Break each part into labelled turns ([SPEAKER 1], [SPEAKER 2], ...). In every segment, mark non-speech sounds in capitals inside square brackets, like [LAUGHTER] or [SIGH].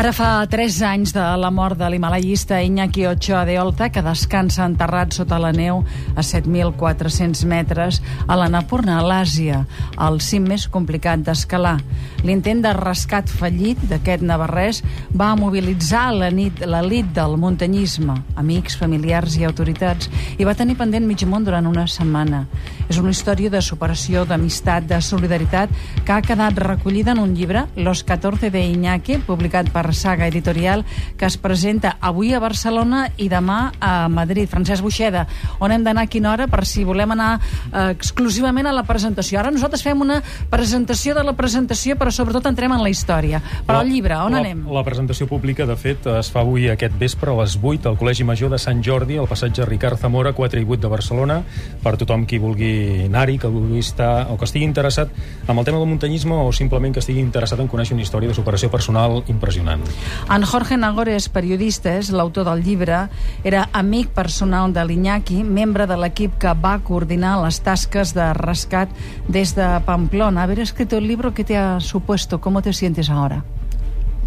[SPEAKER 1] Ara fa 3 anys de la mort de l'himalayista Iñaki Ochoa de Olta, que descansa enterrat sota la neu a 7.400 metres a la Napurna, a l'Àsia, el cim més complicat d'escalar. L'intent de rescat fallit d'aquest navarrès va mobilitzar la nit l'elit del muntanyisme, amics, familiars i autoritats, i va tenir pendent mig món durant una setmana. És una història de superació, d'amistat, de solidaritat, que ha quedat recollida en un llibre, Los 14 de Iñaki, publicat per Saga Editorial, que es presenta avui a Barcelona i demà a Madrid. Francesc Buixeda, on hem d'anar a quina hora per si volem anar eh, exclusivament a la presentació. Ara nosaltres fem una presentació de la presentació, però sobretot entrem en la història. Però
[SPEAKER 2] La-
[SPEAKER 1] el llibre, on
[SPEAKER 2] la,
[SPEAKER 1] anem?
[SPEAKER 2] La presentació pública, de fet, es fa avui aquest vespre a les 8 al Col·legi Major de Sant Jordi, al passatge Ricard Zamora, 4 i 8 de Barcelona, per tothom qui vulgui anar-hi, que vulgui estar, o que estigui interessat en el tema del muntanyisme o simplement que estigui interessat en conèixer una història de superació personal impressionant.
[SPEAKER 1] En Jorge Nagore és periodista, és l'autor del llibre, era amic personal de l'Iñaki, membre de l'equip que va coordinar les tasques de rescat des de Pamplona. Haver escrito el libro, ¿qué te ha supuesto? ¿Cómo te sientes ahora?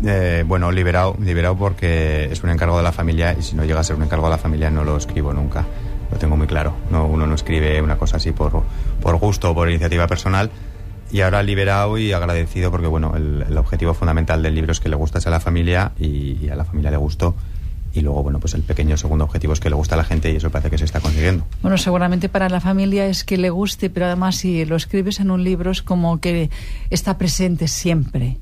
[SPEAKER 3] Eh, bueno, liberado, liberado porque es un encargo de la familia y si no llega a ser un encargo de la familia no lo escribo nunca. Lo tengo muy claro. No, uno no escribe una cosa así por, por gusto o por iniciativa personal. Y ahora liberado y agradecido porque bueno, el, objetivo fundamental del libro es que le gustase a la familia y, y a la familia le gustó. Y luego, bueno, pues el pequeño segundo objetivo es que le gusta a la gente y eso parece que se está consiguiendo.
[SPEAKER 1] Bueno, seguramente para la familia es que le guste, pero además si lo escribes en un libro es como que está presente siempre.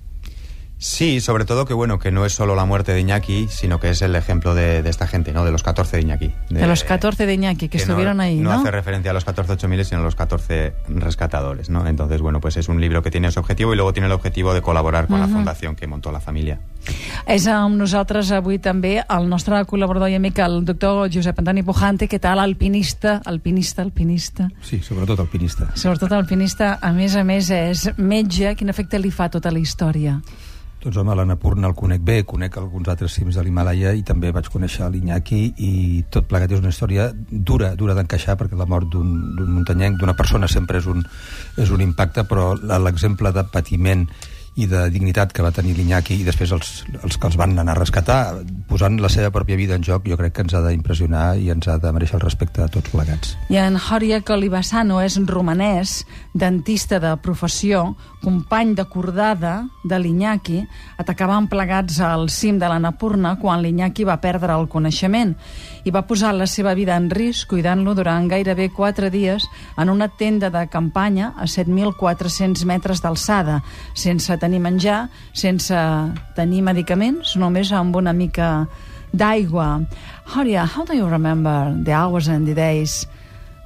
[SPEAKER 3] Sí, sobre todo que bueno, que no es solo la muerte de Iñaki, sino que es el ejemplo de, de esta gente, ¿no? De los 14 de Iñaki.
[SPEAKER 1] De los 14 de Iñaki que,
[SPEAKER 3] no-
[SPEAKER 1] estuvieron ahí, ¿no?
[SPEAKER 3] hace referencia a los 14 8000, sino a los 14 rescatadores, ¿no? Entonces, bueno, pues es un libro que tiene ese objetivo y luego tiene el objetivo de colaborar con la fundación que montó la familia.
[SPEAKER 1] És amb nosaltres avui també el nostre col·laborador i amic, el doctor Josep Antoni Pujante. Què tal, alpinista, alpinista, alpinista?
[SPEAKER 4] Sí, sobretot alpinista.
[SPEAKER 1] Sobretot alpinista, a més a més, és metge. Quin efecte li fa tota la història?
[SPEAKER 4] Doncs home, l'Annapurna el conec bé, conec alguns altres cims de l'Himalaya i també vaig conèixer l'Iñaki i tot plegat és una història dura, dura d'encaixar perquè la mort d'un muntanyenc, d'una persona sempre és un, és un impacte, però l'exemple de patiment i de dignitat que va tenir l'Iñaki i després els, els que els van anar a rescatar posant la seva pròpia vida en joc jo crec que ens ha d'impressionar i ens ha de mereixer el respecte de tots plegats.
[SPEAKER 1] I en Horia Colibassano és romanès, dentista de professió, company de cordada de l'Iñaki, atacaven plegats al cim de l'Anapurna quan l'Iñaki va perdre el coneixement i va posar la seva vida en risc cuidant-lo durant gairebé 4 dies en una tenda de campanya a 7.400 metres d'alçada, sense tenir menjar, sense tenir medicaments, només amb una mica d'aigua. Horia, how do you remember the hours and the days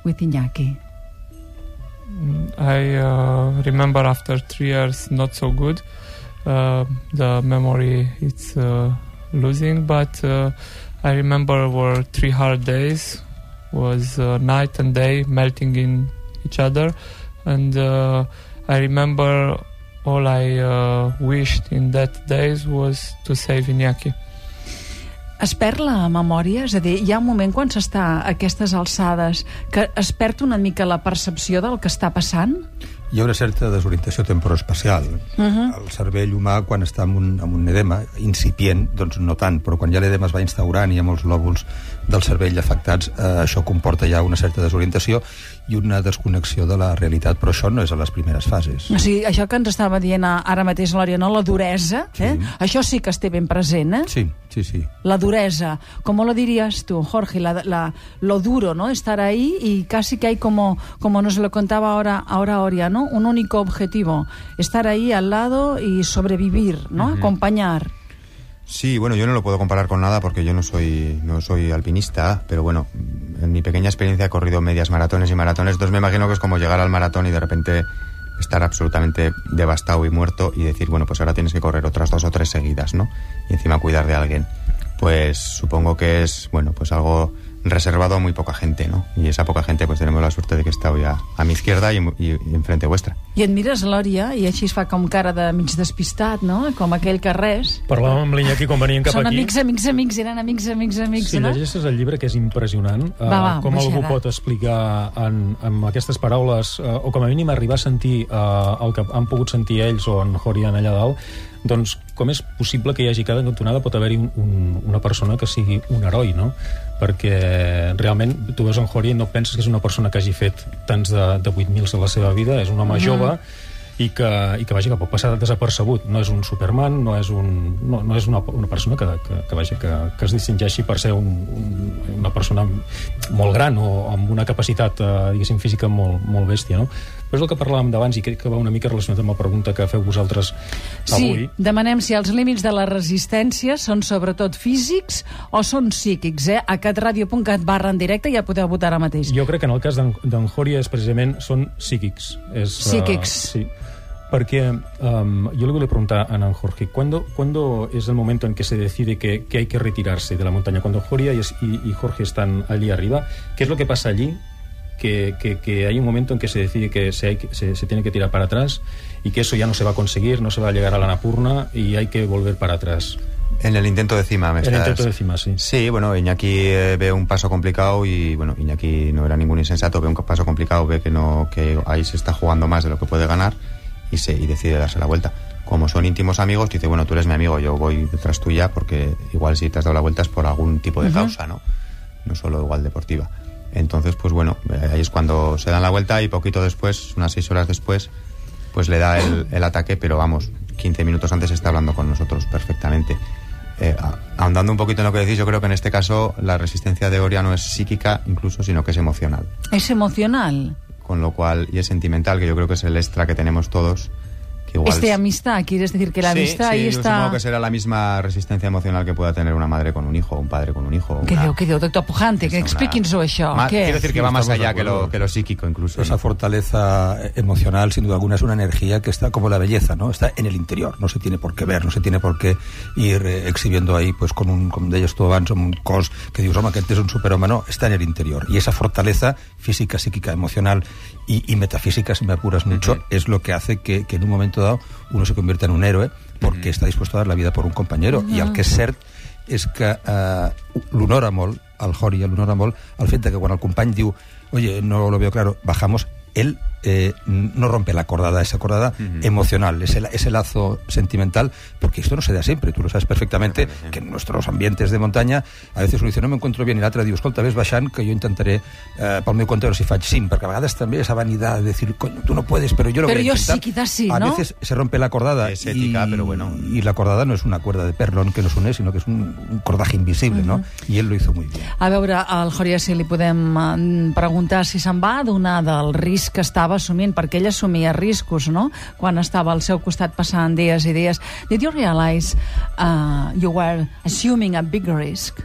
[SPEAKER 1] with Iñaki?
[SPEAKER 5] I uh, remember after three years not so good. Uh, the memory it's uh, losing, but uh, I remember were three hard days. Was uh, night and day melting in each other, and uh, I remember all I uh, wished in that days was to save Iñaki.
[SPEAKER 1] Es perd la memòria? És a dir, hi ha un moment quan s'està a aquestes alçades que es perd una mica la percepció del que està passant?
[SPEAKER 4] Hi ha una certa desorientació temporoespacial. Uh -huh. El cervell humà, quan està amb un, amb un edema incipient, doncs no tant, però quan ja l'edema es va instaurant i hi ha molts lòbuls del cervell afectats, eh, això comporta ja una certa desorientació i una desconnexió de la realitat, però això no és a les primeres fases.
[SPEAKER 1] O sigui, això que ens estava dient ara mateix l'Oriol, la duresa, eh? això sí que es té ben present, eh?
[SPEAKER 4] Sí, sí, sí.
[SPEAKER 1] La dureza, ¿cómo lo dirías tú, Jorge? La, la- lo duro, ¿no? Estar ahí y casi que hay como, como nos lo contaba ahora, ahora Oria, ¿no? Un único objetivo, estar ahí al lado y sobrevivir, ¿no? Acompañar.
[SPEAKER 3] Sí, bueno, yo no lo puedo comparar con nada porque yo no soy, no soy alpinista, pero bueno, en mi pequeña experiencia he corrido medias maratones y maratones, entonces me imagino que es como llegar al maratón y de repente estar absolutamente devastado y muerto y decir, bueno, pues ahora tienes que correr otras dos o tres seguidas, ¿no? Y encima cuidar de alguien. Pues supongo que es, bueno, pues algo reservado a muy poca gente, ¿no? Y esa poca gente, pues tenemos la suerte de que está hoy a, a mi izquierda y, y, y enfrente vuestra.
[SPEAKER 1] I et mires l'Òria i així es fa com cara de mig despistat, no? Com aquell que res.
[SPEAKER 2] Parlàvem amb l'Iñaki quan venien cap
[SPEAKER 1] Són
[SPEAKER 2] aquí.
[SPEAKER 1] amics, amics, amics, eren amics, amics, amics,
[SPEAKER 2] Si
[SPEAKER 1] no?
[SPEAKER 2] llegeixes el llibre, que és impressionant, eh,
[SPEAKER 1] Va, va,
[SPEAKER 2] com algú
[SPEAKER 1] baixada.
[SPEAKER 2] pot explicar en, amb aquestes paraules, eh, o com a mínim arribar a sentir eh, el que han pogut sentir ells o en Horian allà dalt, doncs com és possible que hi hagi cada cantonada pot haver-hi un, un, una persona que sigui un heroi, no? Perquè realment tu veus en Hori i no penses que és una persona que hagi fet tants de, de 8.000 a la seva vida, és un home jove i que, i que vaja, que pot passar desapercebut. No és un Superman, no és, un, no, no és una, una persona que, que, que, vaja, que, que es distingeixi per ser un, un, una persona molt gran o amb una capacitat, eh, diguéssim, física molt, molt bèstia, no? Però és el que parlàvem d'abans i crec que va una mica relacionat amb la pregunta que feu vosaltres avui.
[SPEAKER 1] Sí, demanem si els límits de la resistència són sobretot físics o són psíquics, eh? A catradio.cat barra en directe ja podeu votar ara mateix.
[SPEAKER 2] Jo crec que en el cas d'en Joria és precisament són psíquics. És, eh,
[SPEAKER 1] Psíquics.
[SPEAKER 2] sí. Porque um, yo le voy a preguntar a Ana Jorge, ¿cuándo, ¿cuándo es el momento en que se decide que, que hay que retirarse de la montaña? Cuando Joria y- y Jorge están allí arriba, ¿qué es lo que pasa allí? Que, que- que hay un momento en que se decide que se, hay que- se, se tiene que tirar para atrás y que eso ya no se va a conseguir, no se va a llegar a la Napurna y hay que volver para atrás.
[SPEAKER 3] En el intento de cima, me
[SPEAKER 2] El
[SPEAKER 3] estás-
[SPEAKER 2] intento de cima, sí.
[SPEAKER 3] Sí, bueno, Iñaki eh, ve un paso complicado y, bueno, Iñaki no era ningún insensato, ve un paso complicado, ve que no que ahí se está jugando más de lo que puede ganar y, se, y decide darse la vuelta. Como son íntimos amigos, dice, bueno, tú eres mi amigo, yo voy detrás tuya porque igual si te has dado la vuelta es por algún tipo de causa, ¿no? No solo igual deportiva. Entonces, pues bueno, eh, ahí es cuando se dan la vuelta y poquito después, unas seis horas después, pues le da el, el ataque, pero vamos, 15 minutos antes está hablando con nosotros perfectamente. Eh, ahondando un poquito en lo que decís, yo creo que en este caso la resistencia de Oria no es psíquica incluso, sino que es emocional.
[SPEAKER 1] És emocional.
[SPEAKER 3] Con lo cual, y es sentimental, que yo creo que es el extra que tenemos todos. Que igual
[SPEAKER 1] Es de amistad, quieres decir que la
[SPEAKER 3] Sí,
[SPEAKER 1] amistad
[SPEAKER 3] sí,
[SPEAKER 1] ahí
[SPEAKER 3] yo
[SPEAKER 1] está...
[SPEAKER 3] supongo que será la misma resistencia emocional que pueda tener una madre con un hijo, un padre con un hijo. Una-
[SPEAKER 1] diu, què diu, doctor Pujante? Que això.
[SPEAKER 3] Ma-
[SPEAKER 1] Què?
[SPEAKER 3] Quiero decir que va más
[SPEAKER 4] de
[SPEAKER 3] allá que lo, que lo psíquico, incluso.
[SPEAKER 4] Esa
[SPEAKER 3] ¿no?
[SPEAKER 4] fortaleza emocional, sin duda alguna, es una energía que está como la belleza, ¿no? Está en el interior, no se tiene por qué ver, no se tiene por qué ir eh, exhibiendo ahí, pues con un, com deies tu abans, amb un cos que dius, home, aquest és un superhome, no, está en el interior. Y esa fortaleza física, psíquica, emocional y, y metafísica, si me apuras mucho, es lo que hace que, que en un momento dado uno se convierta en un héroe porque está dispuesto a dar la vida por un compañero. I el que és cert és que eh, l'honora molt, el Joria l'honora molt, el fet de que quan el company diu oye, no lo veo claro, bajamos, él eh, no rompe la cordada, esa cordada emocional, ese, ese lazo sentimental, porque esto no se da siempre, tú lo sabes perfectamente, que en nuestros ambientes de montaña a veces uno dice, no me encuentro bien, i l'altre diu, escolta, ves baixant, que jo intentaré eh, pel meu compte veure si faig sim, perquè a vegades també esa vanidad de decir, coño, tú no puedes, pero yo lo
[SPEAKER 1] Pero
[SPEAKER 4] voy a
[SPEAKER 1] yo sí, quizás sí,
[SPEAKER 4] A veces se rompe la cordada.
[SPEAKER 3] Es ética,
[SPEAKER 4] y,
[SPEAKER 3] pero bueno.
[SPEAKER 4] Y la cordada no es una cuerda de perlón que nos une, sino que es un, un cordaje invisible, ¿no? Y él lo hizo muy bien.
[SPEAKER 1] A veure, al Joria si li podem eh, preguntar si se'n va adonar del risc que estava assumint, perquè ell assumia riscos, no?, quan estava al seu costat passant dies i dies. Did you realize uh, you were assuming a big risk?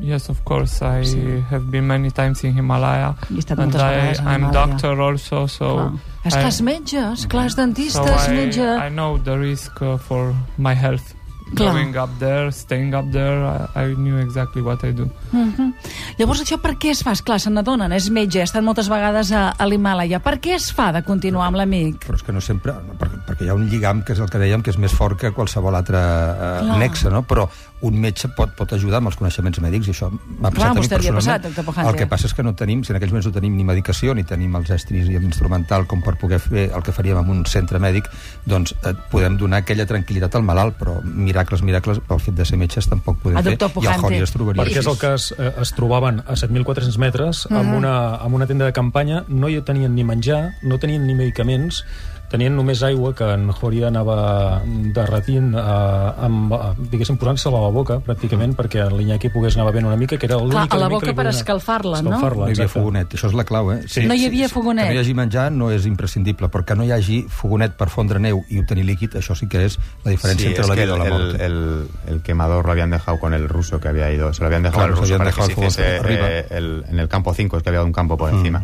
[SPEAKER 5] Yes, of course. I have been many times in Himalaya,
[SPEAKER 1] I
[SPEAKER 5] and I, I'm doctor also, so
[SPEAKER 1] Clar. És que
[SPEAKER 5] I-
[SPEAKER 1] és metge, és clar, és dentista,
[SPEAKER 5] so
[SPEAKER 1] és
[SPEAKER 5] I,
[SPEAKER 1] metge...
[SPEAKER 5] I know the risk uh, for my health.
[SPEAKER 1] Clar.
[SPEAKER 5] Going up there, staying up there, I, I knew exactly what I do.
[SPEAKER 1] Mhm. Llavors, això per què es fa? Esclar, se n'adonen, és metge, ha estat moltes vegades a, a l'Himàlaia. Per què es fa de continuar amb l'amic?
[SPEAKER 4] Però és que no sempre... no, Perquè, perquè hi ha un lligam, que és el que dèiem, que és més fort que qualsevol altre eh,
[SPEAKER 1] Clar.
[SPEAKER 4] nexe, no? Però un metge pot, pot ajudar amb els coneixements mèdics i això m'ha
[SPEAKER 1] Clar,
[SPEAKER 4] passat a mi personalment.
[SPEAKER 1] passat.
[SPEAKER 4] El que passa és que no tenim, si en aquells moments no tenim ni medicació, ni tenim els estris i l'instrumental com per poder fer el que faríem en un centre mèdic, doncs eh, podem donar aquella tranquil·litat al malalt, però miracles, miracles, pel fet de ser metges tampoc podem fer.
[SPEAKER 1] doctor
[SPEAKER 4] I el
[SPEAKER 1] Pujante.
[SPEAKER 4] Jori es trobaria
[SPEAKER 2] Perquè és el que es, eh, es trobaven a 7.400 metres amb, una, amb una tenda de campanya, no hi tenien ni menjar, no tenien ni medicaments, tenien només aigua que en Joria anava derretint eh, amb, eh, diguéssim, posant-se-la a la boca pràcticament perquè l'Iñaki pogués anar bevent una mica que era
[SPEAKER 1] Clar,
[SPEAKER 2] l'únic
[SPEAKER 1] a la boca per escalfar-la, no?
[SPEAKER 2] escalfar-la,
[SPEAKER 4] No hi havia fogonet, això és la clau, eh?
[SPEAKER 1] No hi havia fogonet.
[SPEAKER 4] Que no hi hagi menjar no és imprescindible, però que no hi hagi fogonet per fondre neu i obtenir líquid, això sí que és la diferència
[SPEAKER 3] Sí,
[SPEAKER 4] entre la vida
[SPEAKER 3] el,
[SPEAKER 4] i la
[SPEAKER 3] el-
[SPEAKER 4] mort.
[SPEAKER 3] el- el quemador lo habían dejado con el ruso que había ido. Se lo habían dejado
[SPEAKER 4] Claro,
[SPEAKER 3] al ruso
[SPEAKER 4] habían
[SPEAKER 3] para que
[SPEAKER 4] dejado
[SPEAKER 3] se
[SPEAKER 4] el
[SPEAKER 3] hiciese
[SPEAKER 4] arriba.
[SPEAKER 3] eh, el- en el campo 5, es que había un campo por encima.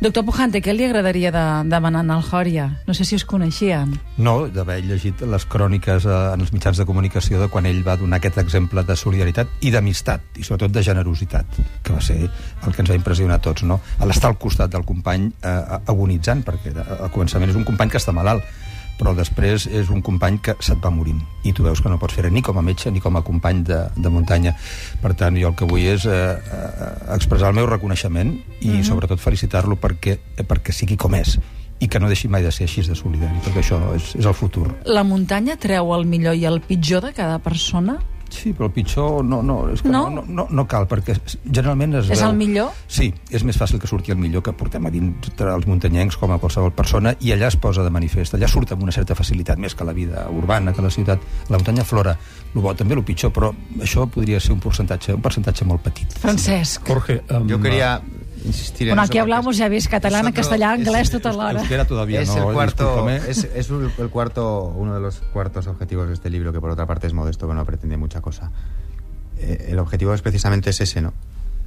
[SPEAKER 1] Doctor Pujante, què li agradaria de, demanar al Jòria? No sé si us coneixien.
[SPEAKER 4] No, d'haver llegit les cròniques eh, en els mitjans de comunicació de quan ell va donar aquest exemple de solidaritat i d'amistat, i sobretot de generositat, que va ser el que ens va impressionar a tots, no? L'estar al costat del company eh, agonitzant, perquè al començament és un company que està malalt, però després és un company que se't va morint i tu veus que no pots fer ni com a metge ni com a company de, de muntanya per tant jo el que vull és eh, eh, expressar el meu reconeixement i mm -hmm. sobretot felicitar-lo perquè, perquè sigui com és i que no deixi mai de ser així de solidari, perquè això és, és el futur.
[SPEAKER 1] La muntanya treu el millor i el pitjor de cada persona?
[SPEAKER 4] Sí, però el pitjor no, no, és que no? No, no, no cal, perquè generalment es
[SPEAKER 1] És
[SPEAKER 4] veu...
[SPEAKER 1] el millor?
[SPEAKER 4] Sí, és més fàcil que surti el millor que portem a dins els muntanyencs com a qualsevol persona i allà es posa de manifest, allà surt amb una certa facilitat, més que la vida urbana, que la ciutat. La muntanya flora, el bo també el pitjor, però això podria ser un percentatge, un percentatge molt petit.
[SPEAKER 1] Francesc.
[SPEAKER 2] Jorge, um,
[SPEAKER 3] Yo quería insistir en
[SPEAKER 1] Bueno, aquí hablamos, ya ves, catalán,
[SPEAKER 3] Nosotros- es-
[SPEAKER 1] anglès, tota l'hora.
[SPEAKER 4] Euskera todavía
[SPEAKER 3] es
[SPEAKER 4] no,
[SPEAKER 3] el cuarto es, es un- el cuarto uno de los cuartos objetivos de este libro que por otra parte es modesto que no pretende mucha cosa. Eh, el objetivo es precisamente es ese no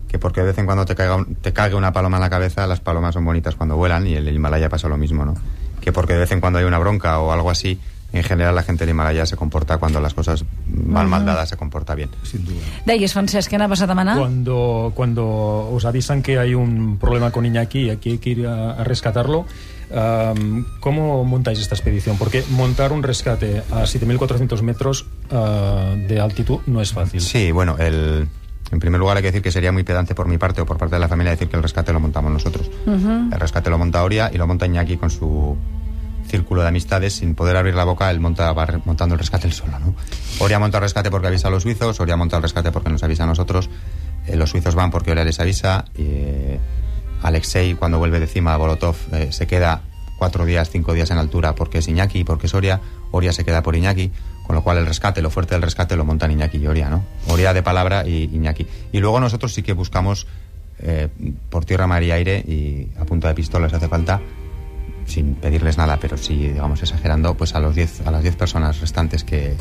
[SPEAKER 3] que porque de vez en cuando te caiga un- te caiga una paloma en la cabeza las palomas son bonitas cuando vuelan y en el Himalaya pasa lo mismo no que porque de vez en cuando hay una bronca o algo así en general la gente del Himalaya se comporta cuando las cosas van mal dadas se comporta bien
[SPEAKER 4] Sin duda.
[SPEAKER 1] Deies, Francesc, què anaves a demanar?
[SPEAKER 2] Cuando, cuando os avisan que hay un problema con Iñaki y aquí hay que ir a, a rescatarlo, um, ¿cómo montáis esta expedición? Porque montar un rescate a 7.400 metros uh, de altitud no es fácil.
[SPEAKER 3] Sí, bueno, el, en primer lugar hay que decir que sería muy pedante por mi parte o por parte de la familia decir que el rescate lo montamos nosotros. El rescate lo monta Oria y lo monta Iñaki con su círculo de amistades sin poder abrir la boca, él monta, va montando el rescate él solo, ¿no? Oria monta el rescate porque avisa a los suizos, Oria monta el rescate porque nos avisa a nosotros, eh, los suizos van porque Oria les avisa, eh, Alexei cuando vuelve de cima, Bolotov eh, se queda cuatro días, cinco días en altura porque es Iñaki y porque es Oria, Oria se queda por Iñaki, con lo cual el rescate, lo fuerte del rescate lo montan Iñaki y Oria, ¿no? Oria de palabra y Iñaki. Y luego nosotros sí que buscamos por tierra, mar y aire y a punta de pistola si hace falta, sin pedirles nada, pero sí, digamos, exagerando, pues a, los diez, a las 10 personas restantes que,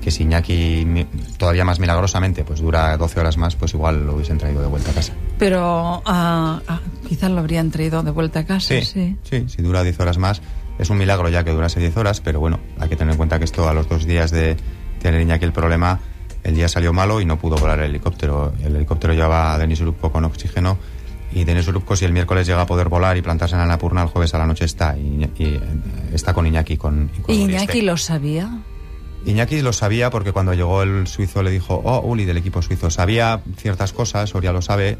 [SPEAKER 3] que si Iñaki todavía más milagrosamente pues dura 12 horas más, pues igual lo hubiesen traído de vuelta a casa.
[SPEAKER 1] Pero ah, quizás lo habrían traído de vuelta a casa,
[SPEAKER 3] Sí,
[SPEAKER 1] sí.
[SPEAKER 3] sí, si dura 10 horas más. Es un milagro ya que durase 10 horas, pero bueno, hay que tener en cuenta que esto a los dos días de tener Iñaki el problema, el día salió malo y no pudo volar el helicóptero. El helicóptero llevaba a Denis Urubko con oxígeno y Denis Urubko si el miércoles llega a poder volar y plantarse en la Napurna, el jueves a la noche está y, y, eh, está con Iñaki con, con
[SPEAKER 1] ¿Y
[SPEAKER 3] Uri
[SPEAKER 1] Iñaki lo sabía?
[SPEAKER 3] Iñaki lo sabía porque cuando llegó el suizo le dijo, oh, Uli del equipo suizo, sabía ciertas cosas, Oria lo sabe,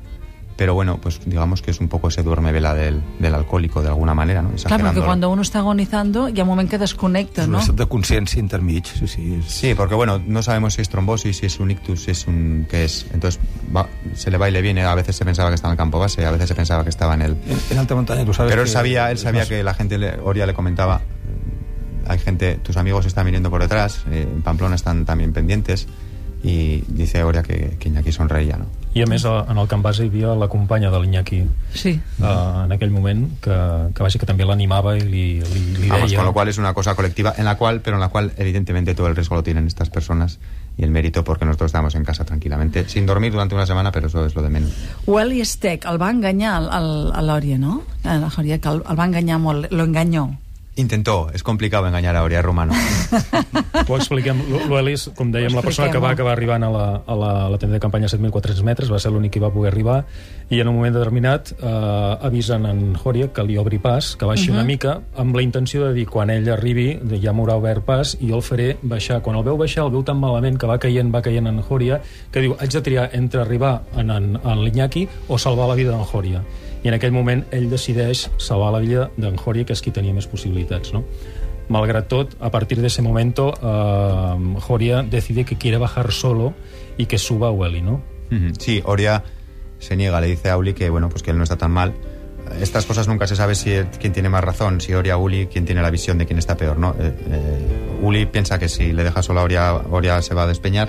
[SPEAKER 3] pero bueno, pues digamos que es un poco ese duerme vela del, del alcohólico de alguna manera, ¿no?
[SPEAKER 1] Claro, porque cuando uno está agonizando, hi ha un moment que desconnecta,
[SPEAKER 4] És un
[SPEAKER 1] no?
[SPEAKER 4] estat de consciència intermig, sí, sí. És...
[SPEAKER 3] Sí, porque bueno, no sabemos si es trombosis, si es un ictus, si es un... qué es. Entonces va- se le va y le viene, a veces se pensaba que estaba en el campo base, a veces se pensaba que estaba en el...
[SPEAKER 4] En, en alta muntanya, tu sabes
[SPEAKER 3] Pero él sabía, él
[SPEAKER 4] es
[SPEAKER 3] sabía
[SPEAKER 4] más-
[SPEAKER 3] que la gente, le- Oria le comentaba, hay gente, tus amigos están viniendo por detrás, eh, en Pamplona están también pendientes, y dice Oria que, que Iñaki sonreía, ¿no?
[SPEAKER 2] I a més, a- en el camp base hi havia la companya de l'Iñaki
[SPEAKER 1] Sí.
[SPEAKER 2] uh, en aquell moment, que, que, vaja, que també l'animava i li, li, li
[SPEAKER 3] Vamos,
[SPEAKER 2] deia...
[SPEAKER 3] con lo cual es una cosa colectiva, en la cual, pero en la cual evidentemente todo el riesgo lo tienen estas personas y el mérito porque nosotros estamos en casa tranquilamente, sin dormir durante una semana, pero eso es lo de menos.
[SPEAKER 1] Welly Steck el va enganyar al, al, a l'Òria, no? A la que el, el va enganyar molt, lo engañó.
[SPEAKER 3] Intentó, es complicado engañar a Oria, es rumano. [LAUGHS]
[SPEAKER 2] Ho expliquem. L'Elis, com dèiem, la persona que va acabar arribant a la, a la, a la tenda de campanya a 7.400 metres, va ser l'únic que va poder arribar, i en un moment determinat eh, avisen en Horia que li obri pas, que baixi una mica, amb la intenció de dir, quan ell arribi, de- ja m'haurà obert pas, i jo el faré baixar. Quan el veu baixar, el veu tan malament que va caient, va caient en Horia, que diu, haig de triar entre arribar en, en, en l'Iñaki o salvar la vida d'en Horia. I en aquell moment ell decideix salvar la vida d'en Horia, que és qui tenia més possibilitats, no? Malgrat tot, a partir de ese momento, eh, Joria decide que quiere bajar solo y que suba a Welly, ¿no?
[SPEAKER 3] Sí, Oria se niega, le dice a Uli que bueno, pues que él no está tan mal. Estas cosas nunca se sabe si quién tiene más razón, si Oria o Uli, quién tiene la visión de quién está peor, ¿no? Eh, eh, Uli piensa que si le deja solo a Oria, Oria se va a despeñar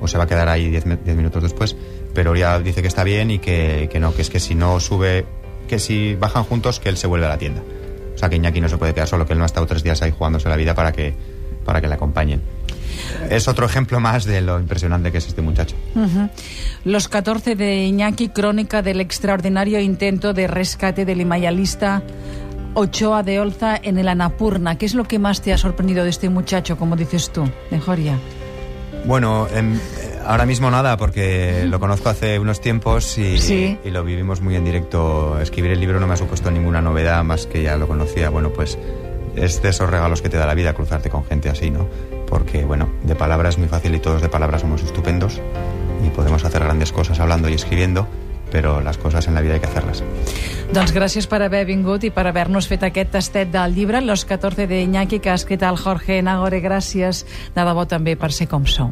[SPEAKER 3] o se va a quedar ahí 10 me- 10 minutos después, pero Oria dice que está bien y que, que no, que es que si no sube, que si bajan juntos, que él se vuelve a la tienda. O sea, que Iñaki no se puede quedar solo, que él no ha estado tres días ahí jugándose la vida para que, para que le acompañen. es otro ejemplo más de lo impresionante que es este muchacho.
[SPEAKER 1] Uh -huh. Los 14 de Iñaki, crónica del extraordinario intento de rescate del himayalista Ochoa de Olza en el Anapurna. ¿Qué es lo que más te ha sorprendido de este muchacho, como dices tú, de Joria?
[SPEAKER 3] Bueno, en, ahora mismo nada, porque lo conozco hace unos tiempos y,
[SPEAKER 1] Sí.
[SPEAKER 3] y lo vivimos muy en directo. Escribir el libro no me ha supuesto ninguna novedad, más que ya lo conocía. Bueno, pues es de esos regalos que te da la vida cruzarte con gente así, ¿no? Porque, bueno, de palabra es muy fácil y todos de palabra somos estupendos y podemos hacer grandes cosas hablando y escribiendo, pero las cosas en la vida hay que hacerlas.
[SPEAKER 1] Doncs gràcies per haver vingut i per haver-nos fet aquest tastet del llibre Los 14 de Iñaki que ha escrit el Jorge Nagore. Gràcies de debò també per ser com sou.